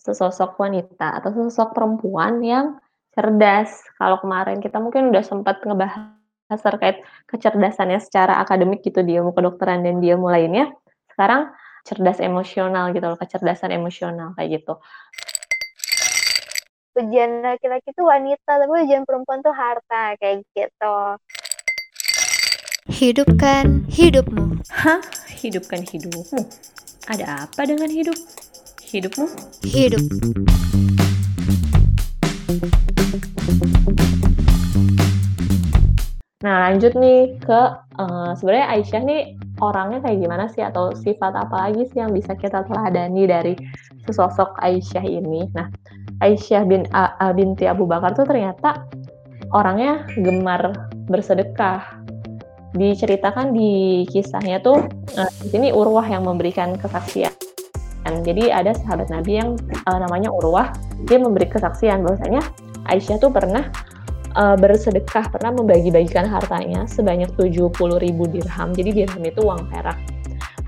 sesosok wanita atau sesosok perempuan yang cerdas. Kalau kemarin kita mungkin udah sempat ngebahas terkait kecerdasannya secara akademik gitu di ilmu kedokteran dan di ilmu lainnya, sekarang cerdas emosional gitu loh, kecerdasan emosional kayak gitu. Ujian laki-laki tuh wanita, tapi ujian perempuan tuh harta kayak gitu. Hidupkan hidupmu. Hah? Hidupkan hidupmu? Ada apa dengan hidup? Hidupmu? Hidup. Nah, lanjut nih ke uh, sebenarnya Aisyah nih orangnya kayak gimana sih atau sifat apa lagi sih yang bisa kita teladani dari sesosok Aisyah ini. Nah, Aisyah bin A, A binti Abu Bakar tuh ternyata orangnya gemar bersedekah. Diceritakan di kisahnya tuh uh, di sini Urwah yang memberikan kesaksian. Jadi ada sahabat Nabi yang uh, namanya Urwah, dia memberi kesaksian bahwasanya Aisyah tuh pernah uh, bersedekah, pernah membagi-bagikan hartanya sebanyak 70 ribu dirham. Jadi dirham itu uang perak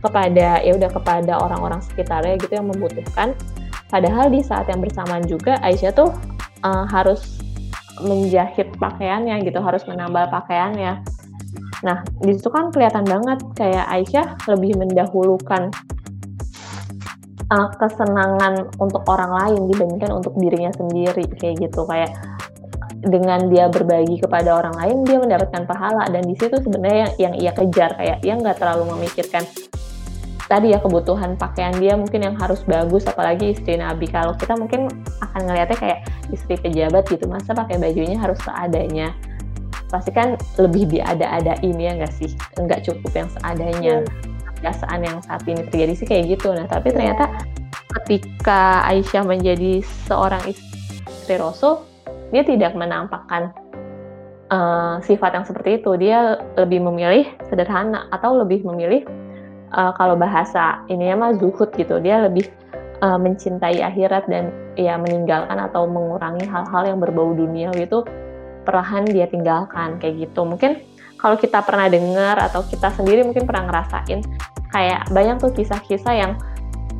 kepada ya udah kepada orang-orang sekitarnya gitu yang membutuhkan. Padahal di saat yang bersamaan juga Aisyah tuh uh, harus menjahit pakaiannya gitu, harus menambal pakaiannya. Nah, di situ kan kelihatan banget kayak Aisyah lebih mendahulukan uh, kesenangan untuk orang lain dibandingkan untuk dirinya sendiri kayak gitu. Kayak dengan dia berbagi kepada orang lain dia mendapatkan pahala. Dan di situ sebenarnya yang, yang ia kejar kayak dia nggak terlalu memikirkan tadi ya kebutuhan pakaian dia mungkin yang harus bagus apalagi istri Nabi. Kalau kita mungkin akan ngelihatnya kayak istri pejabat gitu masa pakai bajunya harus seadanya? Pasti kan lebih diada-adain ya nggak sih? Nggak cukup yang seadanya kebiasaan yang saat ini terjadi sih kayak gitu nah tapi ternyata ketika Aisyah menjadi seorang istri Rasul dia tidak menampakkan uh, sifat yang seperti itu. Dia lebih memilih sederhana atau lebih memilih uh, kalau bahasa ini mah zuhud gitu. Dia lebih uh, mencintai akhirat dan ya meninggalkan atau mengurangi hal-hal yang berbau dunia itu perlahan dia tinggalkan kayak gitu. Mungkin kalau kita pernah dengar atau kita sendiri mungkin pernah ngerasain kayak banyak tuh kisah-kisah yang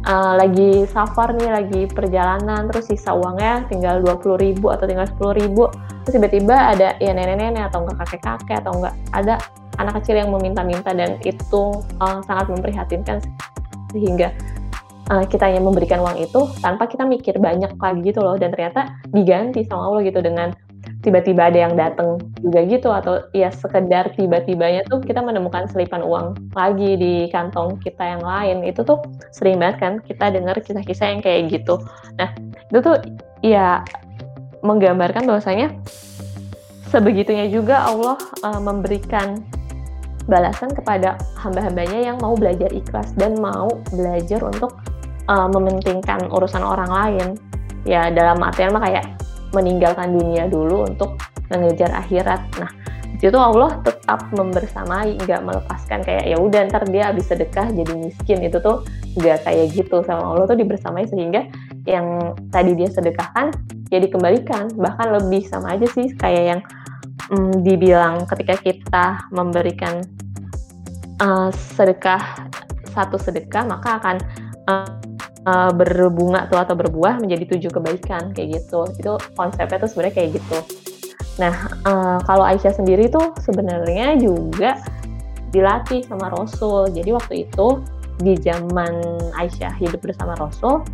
uh, lagi safar nih, lagi perjalanan, terus sisa uangnya tinggal 20 ribu atau tinggal 10 ribu, terus tiba-tiba ada ya nenek-nenek atau enggak kakek-kakek atau enggak ada anak kecil yang meminta-minta dan itu uh, sangat memprihatinkan sehingga uh, kita hanya memberikan uang itu tanpa kita mikir banyak lagi gitu loh. Dan ternyata diganti sama Allah gitu dengan tiba-tiba ada yang datang juga gitu atau ya sekedar tiba-tibanya tuh kita menemukan selipan uang lagi di kantong kita yang lain. Itu tuh sering banget kan kita dengar kisah-kisah yang kayak gitu. Nah itu tuh ya menggambarkan bahwasanya sebegitunya juga Allah uh, memberikan balasan kepada hamba-hambanya yang mau belajar ikhlas dan mau belajar untuk uh, mementingkan urusan orang lain. Ya dalam artian mah kayak meninggalkan dunia dulu untuk mengejar akhirat. Nah, di situ Allah tetap membersamai, nggak melepaskan kayak ya udah ntar dia habis sedekah jadi miskin. Itu tuh nggak kayak gitu. Sama Allah tuh dibersamai sehingga yang tadi dia sedekahkan ya dikembalikan bahkan lebih sama aja sih kayak yang mm, dibilang ketika kita memberikan uh, sedekah satu sedekah maka akan uh, uh, berbunga tuh atau berbuah menjadi tujuh kebaikan kayak gitu itu konsepnya tuh sebenarnya kayak gitu nah uh, kalau Aisyah sendiri tuh sebenarnya juga dilatih sama Rasul jadi waktu itu di zaman Aisyah hidup bersama Rasul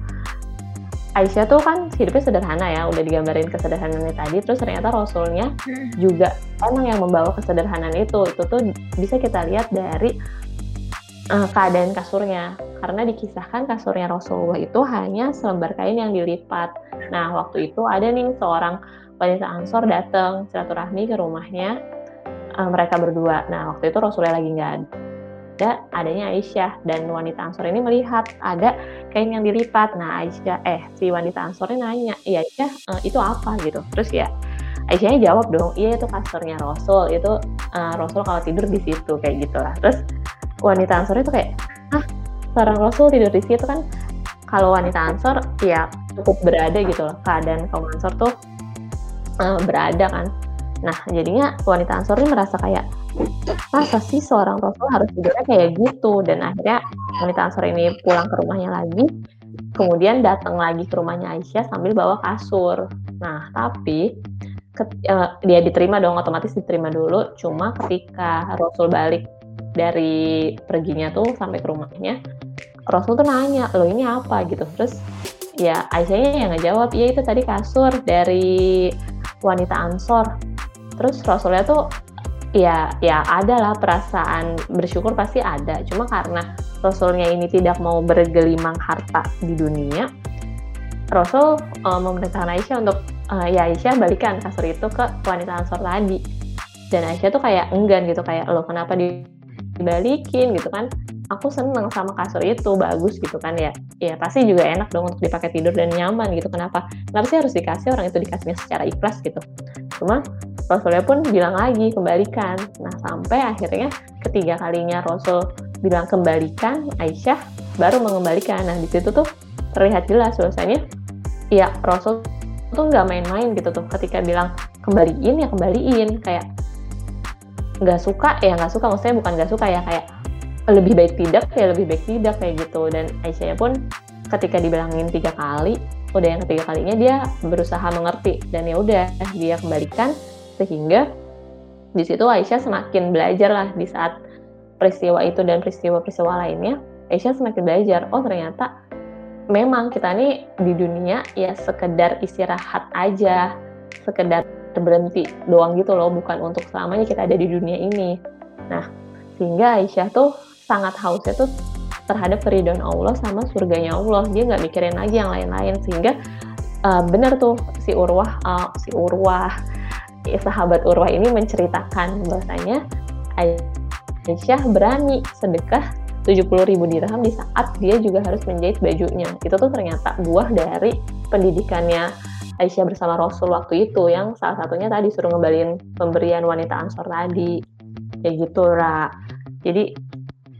Aisyah tuh kan hidupnya sederhana ya, udah digambarin kesederhanaannya tadi, terus ternyata Rasulnya hmm. juga emang yang membawa kesederhanaan itu. Itu tuh bisa kita lihat dari uh, keadaan kasurnya karena dikisahkan kasurnya Rasulullah itu hanya selembar kain yang dilipat. Nah, waktu itu ada nih seorang wanita Ansor datang silaturahmi ke rumahnya uh, mereka berdua. Nah, waktu itu Rasulullah lagi nggak ada, adanya Aisyah dan wanita Ansor ini melihat ada kain yang dilipat. Nah, Aisyah eh si wanita Ansor ini nanya, "Iya, Aisyah, uh, itu apa?" gitu. Terus ya Aisyahnya jawab dong, "Iya, itu kasurnya Rasul. Itu uh, Rasul kalau tidur di situ kayak gitulah." Terus wanita Ansor itu kayak, "Ah, seorang Rasul tidur di situ kan kalau wanita Ansor ya cukup berada gitu loh keadaan kaum Ansor tuh uh, berada kan nah jadinya wanita Ansor ini merasa kayak masa sih seorang Rasul harus tidurnya kayak gitu dan akhirnya wanita Ansor ini pulang ke rumahnya lagi kemudian datang lagi ke rumahnya Aisyah sambil bawa kasur. Nah, tapi uh, dia diterima dong otomatis diterima dulu. Cuma ketika Rasul balik dari perginya tuh sampai ke rumahnya, Rasul tuh nanya, lo ini apa gitu. Terus ya Aisyahnya yang ngejawab, iya itu tadi kasur dari wanita Ansor. Terus Rasulnya tuh ya ya ada lah perasaan bersyukur pasti ada cuma karena Rasulnya ini tidak mau bergelimang harta di dunia Rasul uh, memerintahkan Aisyah untuk uh, ya Aisyah balikan kasur itu ke wanita Ansor tadi dan Aisyah tuh kayak enggan gitu kayak lo kenapa dibalikin gitu kan. Aku seneng sama kasur itu bagus gitu kan ya. Ya pasti juga enak dong untuk dipakai tidur dan nyaman gitu kenapa? Kenapa sih harus dikasih orang itu dikasihnya secara ikhlas gitu? Cuma Rasulnya pun bilang lagi kembalikan. Nah sampai akhirnya ketiga kalinya Rasul bilang kembalikan, Aisyah baru mengembalikan. Nah di situ tuh terlihat jelas bahwasanya ya Rasul tuh nggak main-main gitu tuh. Ketika bilang kembaliin ya kembaliin. Kayak nggak suka ya nggak suka maksudnya bukan nggak suka ya kayak lebih baik tidak ya lebih baik tidak kayak gitu. Dan Aisyah pun ketika dibilangin tiga kali udah yang ketiga kalinya dia berusaha mengerti. Dan ya udah dia kembalikan sehingga di situ Aisyah semakin belajar lah di saat peristiwa itu dan peristiwa-peristiwa lainnya Aisyah semakin belajar oh ternyata memang kita nih di dunia ya sekedar istirahat aja sekedar berhenti doang gitu loh bukan untuk selamanya kita ada di dunia ini. Nah sehingga Aisyah tuh sangat hausnya tuh terhadap keridhaan Allah sama surganya Allah. Dia nggak mikirin lagi yang lain-lain. Sehingga uh, benar tuh si Urwah uh, si Urwah sahabat Urwah ini menceritakan bahwasanya Aisyah berani sedekah 70 ribu dirham di saat dia juga harus menjahit bajunya. Itu tuh ternyata buah dari pendidikannya Aisyah bersama Rasul waktu itu yang salah satunya tadi suruh ngebalin pemberian wanita Ansor tadi. Kayak gitu, Ra. Jadi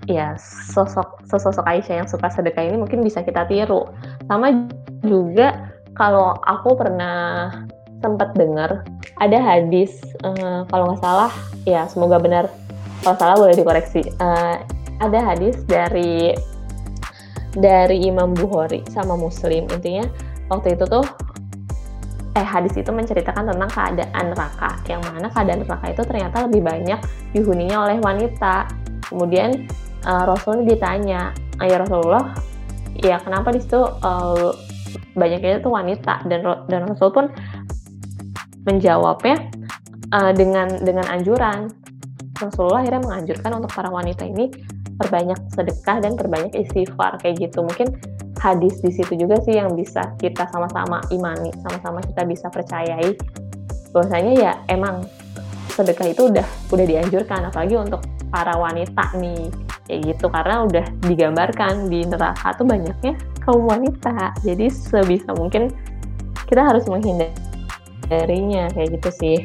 ya sosok sosok Aisyah yang suka sedekah ini mungkin bisa kita tiru. Sama juga kalau aku pernah sempat dengar ada hadis uh, kalau nggak salah ya semoga benar kalau salah boleh dikoreksi uh, ada hadis dari dari Imam Bukhari sama Muslim intinya waktu itu tuh eh hadis itu menceritakan tentang keadaan neraka yang mana keadaan neraka itu ternyata lebih banyak dihuninya oleh wanita. Kemudian uh, Rasulullah ditanya ya Rasulullah ya kenapa di situ uh, banyaknya itu wanita? Dan dan Rasul pun menjawabnya uh, dengan dengan anjuran. Rasulullah akhirnya menganjurkan untuk para wanita ini perbanyak sedekah dan perbanyak istighfar kayak gitu. Mungkin hadis di situ juga sih yang bisa kita sama-sama imani sama-sama kita bisa percayai bahwasanya ya emang sedekah itu udah udah dianjurkan apalagi untuk para wanita nih kayak gitu karena udah digambarkan di neraka tuh banyaknya kaum wanita jadi sebisa mungkin kita harus menghindari darinya kayak gitu sih.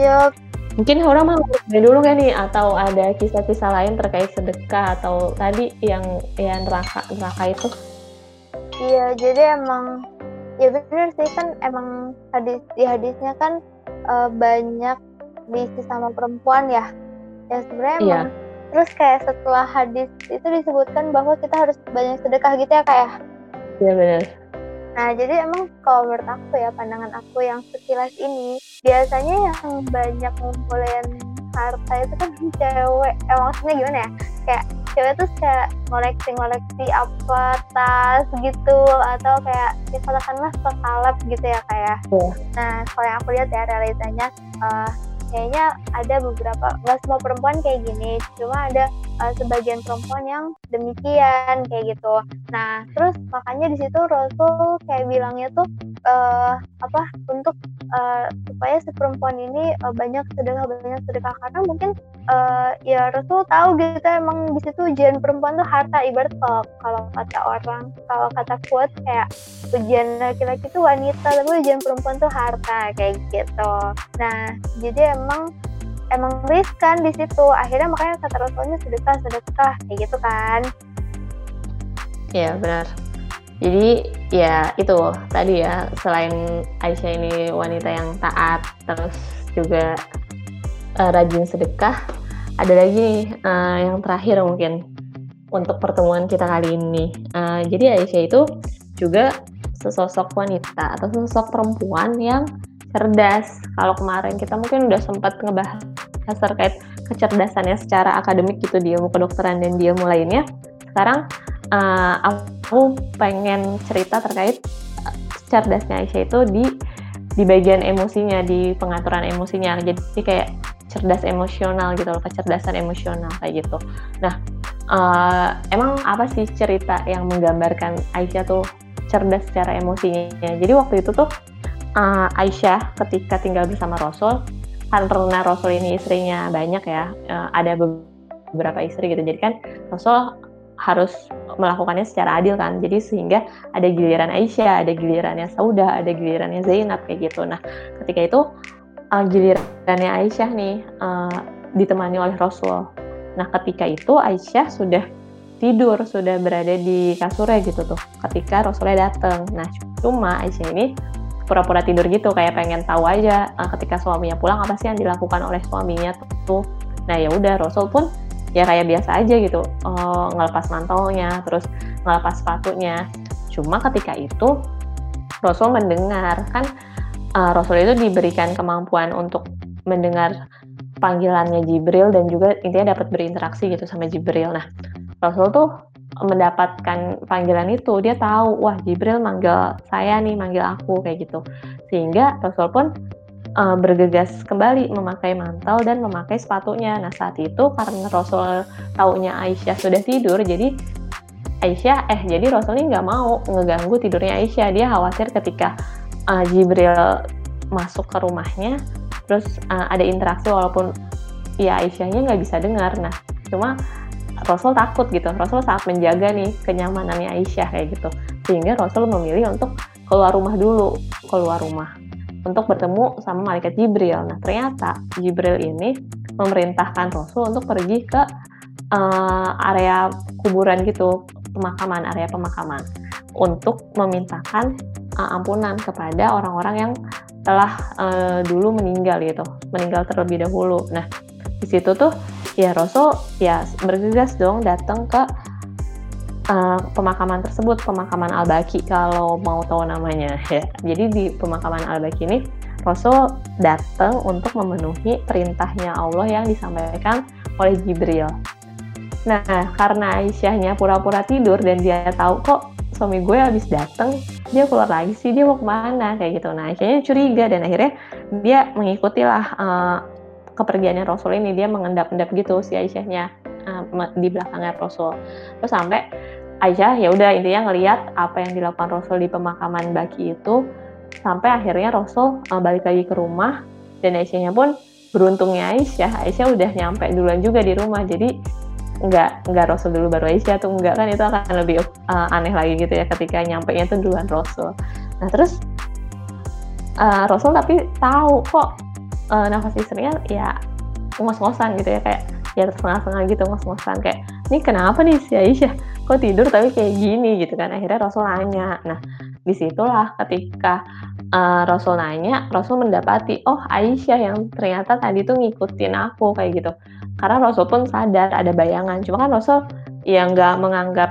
Yup. Mungkin orang mau dulu kan nih atau ada kisah-kisah lain terkait sedekah atau tadi yang yang neraka neraka itu? Iya, jadi emang ya benar sih kan emang hadis di hadisnya kan uh, banyak diisi sama perempuan ya. Ya sebenarnya iya. emang terus kayak setelah hadis itu disebutkan bahwa kita harus banyak sedekah gitu ya kayak. Ya? Iya benar. Nah, jadi emang kalau menurut aku ya, pandangan aku yang sekilas ini, biasanya yang banyak ngumpulin harta itu kan cewek. Eh, maksudnya gimana ya? Kayak cewek tuh kayak ngoleksi-ngoleksi apa, tas gitu, atau kayak ya katakanlah sekalap gitu ya kayak. Ya. Yeah. Nah, kalau yang aku lihat ya realitanya, uh, kayaknya ada beberapa nggak semua perempuan kayak gini cuma ada uh, sebagian perempuan yang demikian kayak gitu nah terus makanya di situ Rasul kayak bilangnya tuh uh, apa untuk uh, supaya si perempuan ini uh, banyak sedekah banyak sedekah. Karena mungkin uh, ya Rasul tahu gitu emang di situ ujian perempuan tuh harta ibarat kalau kalau kata orang kalau kata quote kayak ujian laki-laki tuh wanita tapi ujian perempuan tuh harta kayak gitu. Nah jadi emang emang riskan di situ. Akhirnya makanya kata Rasulnya sedekah sedekah kayak gitu kan. Iya benar. Jadi ya itu tadi ya selain Aisyah ini wanita yang taat terus juga uh, rajin sedekah ada lagi nih uh, yang terakhir mungkin untuk pertemuan kita kali ini uh, jadi Aisyah itu juga sesosok wanita atau sesosok perempuan yang cerdas. Kalau kemarin kita mungkin udah sempat ngebahas terkait kecerdasannya secara akademik gitu di ilmu kedokteran dan di ilmu lainnya. Sekarang uh, aku pengen cerita terkait uh, cerdasnya Aisyah itu di di bagian emosinya, di pengaturan emosinya. Jadi kayak cerdas emosional gitu loh, kecerdasan emosional kayak gitu. Nah, uh, emang apa sih cerita yang menggambarkan Aisyah tuh cerdas secara emosinya? Jadi waktu itu tuh uh, Aisyah ketika tinggal bersama Rasul, karena Rasul ini istrinya banyak ya, uh, ada beberapa istri gitu. Jadi kan Rasul harus melakukannya secara adil kan. Jadi sehingga ada giliran Aisyah, ada gilirannya Sauda, ada gilirannya Zainab kayak gitu. Nah, ketika itu uh, gilirannya Aisyah nih uh, ditemani oleh Rasul. Nah, ketika itu Aisyah sudah tidur, sudah berada di kasurnya gitu tuh. Ketika Rasulnya datang. Nah, cuma Aisyah ini pura-pura tidur gitu kayak pengen tahu aja uh, ketika suaminya pulang apa sih yang dilakukan oleh suaminya tuh. Nah, ya udah Rasul pun ya kayak biasa aja gitu. Uh, ngelepas mantelnya terus ngelepas sepatunya. Cuma ketika itu Rasul mendengar. Kan uh, Rasul itu diberikan kemampuan untuk mendengar panggilannya Jibril dan juga intinya dapat berinteraksi gitu sama Jibril. Nah Rasul tuh mendapatkan panggilan itu. Dia tahu wah Jibril manggil saya nih manggil aku kayak gitu. Sehingga Rasul pun uh, bergegas kembali memakai mantel dan memakai sepatunya. Nah saat itu karena Rasul taunya Aisyah sudah tidur, jadi Aisyah eh jadi Rasul ini nggak mau ngeganggu tidurnya Aisyah. Dia khawatir ketika uh, Jibril masuk ke rumahnya, terus uh, ada interaksi walaupun ya Aisyahnya nggak bisa dengar. Nah cuma Rasul takut gitu. Rasul saat menjaga nih kenyamanannya Aisyah kayak gitu. Sehingga Rasul memilih untuk keluar rumah dulu, keluar rumah untuk bertemu sama malaikat Jibril. Nah, ternyata Jibril ini memerintahkan Rasul untuk pergi ke uh, area kuburan gitu, pemakaman, area pemakaman untuk memintakan uh, ampunan kepada orang-orang yang telah uh, dulu meninggal gitu, meninggal terlebih dahulu. Nah, di situ tuh ya Rasul ya bergegas dong datang ke uh, pemakaman tersebut pemakaman Al-Baki kalau mau tahu namanya ya. Jadi di pemakaman Al-Baki ini Rasul datang untuk memenuhi perintahnya Allah yang disampaikan oleh Jibril. Nah, karena Aisyahnya pura-pura tidur dan dia tahu kok suami gue habis datang, dia keluar lagi sih, dia mau ke mana kayak gitu. Nah, Aisyahnya curiga dan akhirnya dia mengikutilah uh, kepergiannya Rasul ini, dia mengendap-endap gitu si Aisyahnya uh, di belakangnya Rasul. Terus sampai aja ya udah intinya ngelihat apa yang dilakukan Rasul di pemakaman Baki itu sampai akhirnya Rasul uh, balik lagi ke rumah dan Aisyahnya pun beruntungnya Aisyah. Aisyah udah nyampe duluan juga di rumah jadi nggak nggak Rasul dulu baru Aisyah tuh nggak kan itu akan lebih uh, aneh lagi gitu ya ketika nyampe nya tuh duluan Rasul. Nah terus uh, Rasul tapi tahu kok uh, nafas istrinya ya ngos-ngosan gitu ya kayak ya setengah-setengah gitu ngos-ngosan kayak ini kenapa nih si Aisyah kok tidur tapi kayak gini gitu kan. Akhirnya Rasul nanya. Nah di situlah ketika uh, Rasul nanya Rasul mendapati oh Aisyah yang ternyata tadi tuh ngikutin aku kayak gitu. Karena Rasul pun sadar ada bayangan. Cuma kan Rasul yang nggak menganggap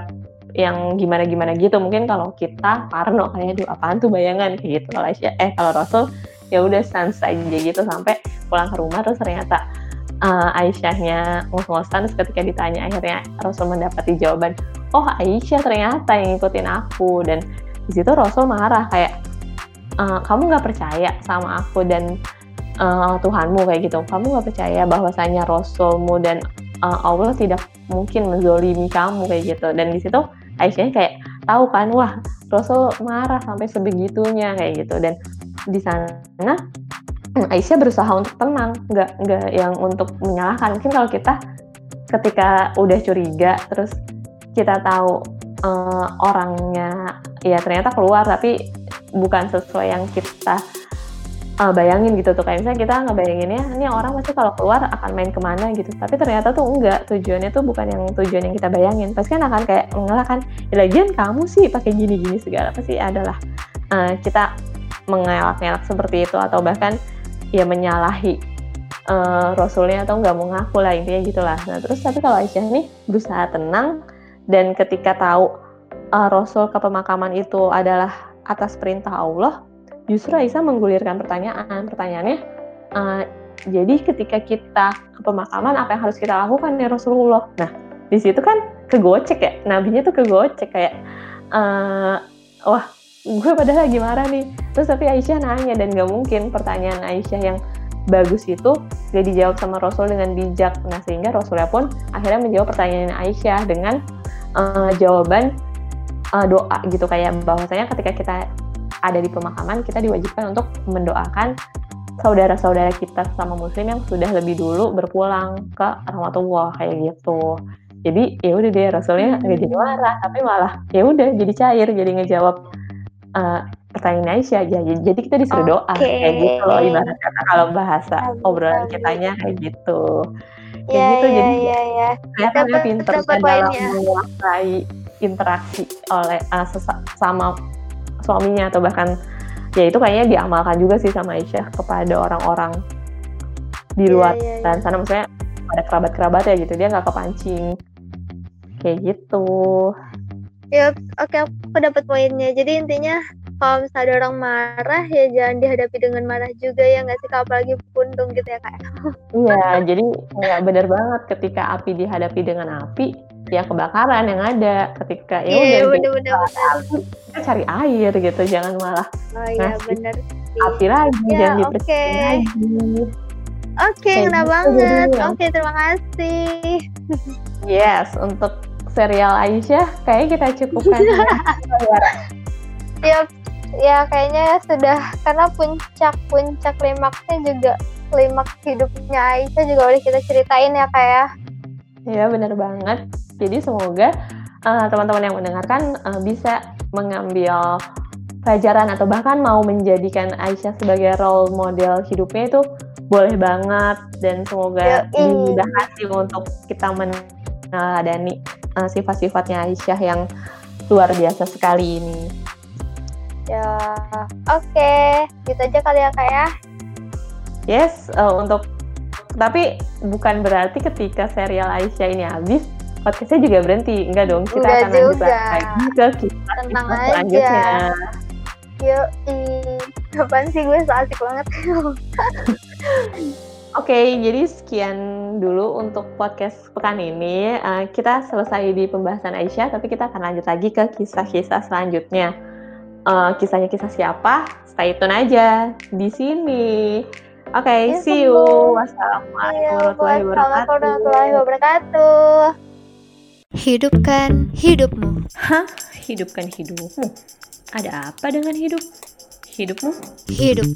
yang gimana-gimana gitu. Mungkin kalau kita parno kayak aduh apaan tuh bayangan? Kayak gitu. Kalau Aisyah eh kalau Rasul ya udah sans aja gitu sampai pulang ke rumah. Terus ternyata uh, Aisyahnya ngos-ngosan ketika ditanya akhirnya Rasul mendapati jawaban oh Aisyah ternyata yang ngikutin aku. Dan di situ Rasul marah kayak e, kamu nggak percaya sama aku dan uh, Tuhanmu kayak gitu. Kamu nggak percaya bahwasanya Rasulmu dan uh, Allah tidak mungkin menzolimi kamu kayak gitu. Dan di situ Aisyah kayak tahu kan wah Rasul marah sampai sebegitunya kayak gitu. Dan di sana Aisyah berusaha untuk tenang, nggak nggak yang untuk menyalahkan. Mungkin kalau kita ketika udah curiga, terus kita tahu uh, orangnya ya ternyata keluar tapi bukan sesuai yang kita uh, bayangin gitu tuh. Kayak misalnya kita ngebayanginnya ini orang pasti kalau keluar akan main ke mana? gitu. Tapi ternyata tuh enggak. Tujuannya tuh bukan yang tujuan yang kita bayangin. Pasti kan akan kayak mengalahkan ya, lagian kamu sih pakai gini-gini segala. Pasti adalah uh, kita mengelak-ngelak seperti itu atau bahkan ya menyalahi uh, Rasulnya atau nggak mau ngaku lah intinya gitulah. Nah terus tapi kalau Aisyah ini berusaha tenang dan ketika tahu uh, Rasul ke pemakaman itu adalah atas perintah Allah, justru Aisyah menggulirkan pertanyaan. Pertanyaannya, uh, jadi ketika kita ke pemakaman apa yang harus kita lakukan ya Rasulullah? Nah, di situ kan kegocek ya, nabinya tuh kegocek kayak, uh, wah gue padahal lagi marah nih. Terus tapi Aisyah nanya dan gak mungkin pertanyaan Aisyah yang bagus itu gak dijawab sama Rasul dengan bijak. Nah sehingga Rasulnya pun akhirnya menjawab pertanyaan Aisyah dengan uh, jawaban uh, doa gitu kayak bahwasanya ketika kita ada di pemakaman kita diwajibkan untuk mendoakan saudara-saudara kita sama muslim yang sudah lebih dulu berpulang ke rahmatullah kayak gitu jadi ya udah deh rasulnya jadi marah tapi malah ya udah jadi cair jadi ngejawab uh, pertanyaan Aisyah aja. Jadi kita disuruh okay. doa kayak gitu loh. Ibarat kata kalau bahasa obrolan kitanya kayak gitu. Kayak ya, gitu. ya, jadi ya, ya. kelihatannya pinter dalam menguasai interaksi oleh uh, sama suaminya atau bahkan ya itu kayaknya diamalkan juga sih sama Aisyah kepada orang-orang di iya, luar yeah, yeah, dan sana. Misalnya ada kerabat-kerabat ya gitu. Dia nggak kepancing. Kayak gitu ya oke okay, aku dapat poinnya. Jadi intinya kalau misalnya ada orang marah ya jangan dihadapi dengan marah juga ya nggak sih? Apalagi puntung gitu ya kak iya jadi ya benar banget ketika api dihadapi dengan api ya kebakaran yang ada. Ketika ya yeah, udah bener, bener, kita cari air gitu jangan malah oh iya benar api lagi ya, jangan dibersihin okay. lagi. Oke, okay, kena gitu banget. Oke, okay, terima kasih. Yes, untuk serial Aisyah kayaknya kita cukupkan. ya, ya kayaknya sudah karena puncak puncak klimaksnya juga klimaks hidupnya Aisyah juga boleh kita ceritain ya kayak. Ya, ya benar banget. Jadi semoga uh, teman-teman yang mendengarkan uh, bisa mengambil pelajaran atau bahkan mau menjadikan Aisyah sebagai role model hidupnya itu boleh banget dan semoga dimudahkan sih untuk kita meneladani uh, sifat-sifatnya Aisyah yang luar biasa sekali ini. Ya, oke, okay. gitu aja kali ya kak ya. Yes, uh, untuk tapi bukan berarti ketika serial Aisyah ini habis podcastnya juga berhenti. Enggak dong kita enggak akan lanjut lagi ke kita tentang aja. Selanjutnya yuk kapan sih gue? Asik banget Oke, okay, jadi sekian dulu untuk podcast pekan ini. Uh, kita selesai di pembahasan Aisyah, tapi kita akan lanjut lagi ke kisah-kisah selanjutnya. Uh, kisahnya kisah siapa? Stay tune aja di sini. Oke, okay, ya, see you. Wassalamualaikum warahmatullahi wabarakatuh. Hidupkan hidupmu. Hah? Hidupkan hidupmu? Ada apa dengan hidup? Hidupmu? Hidup.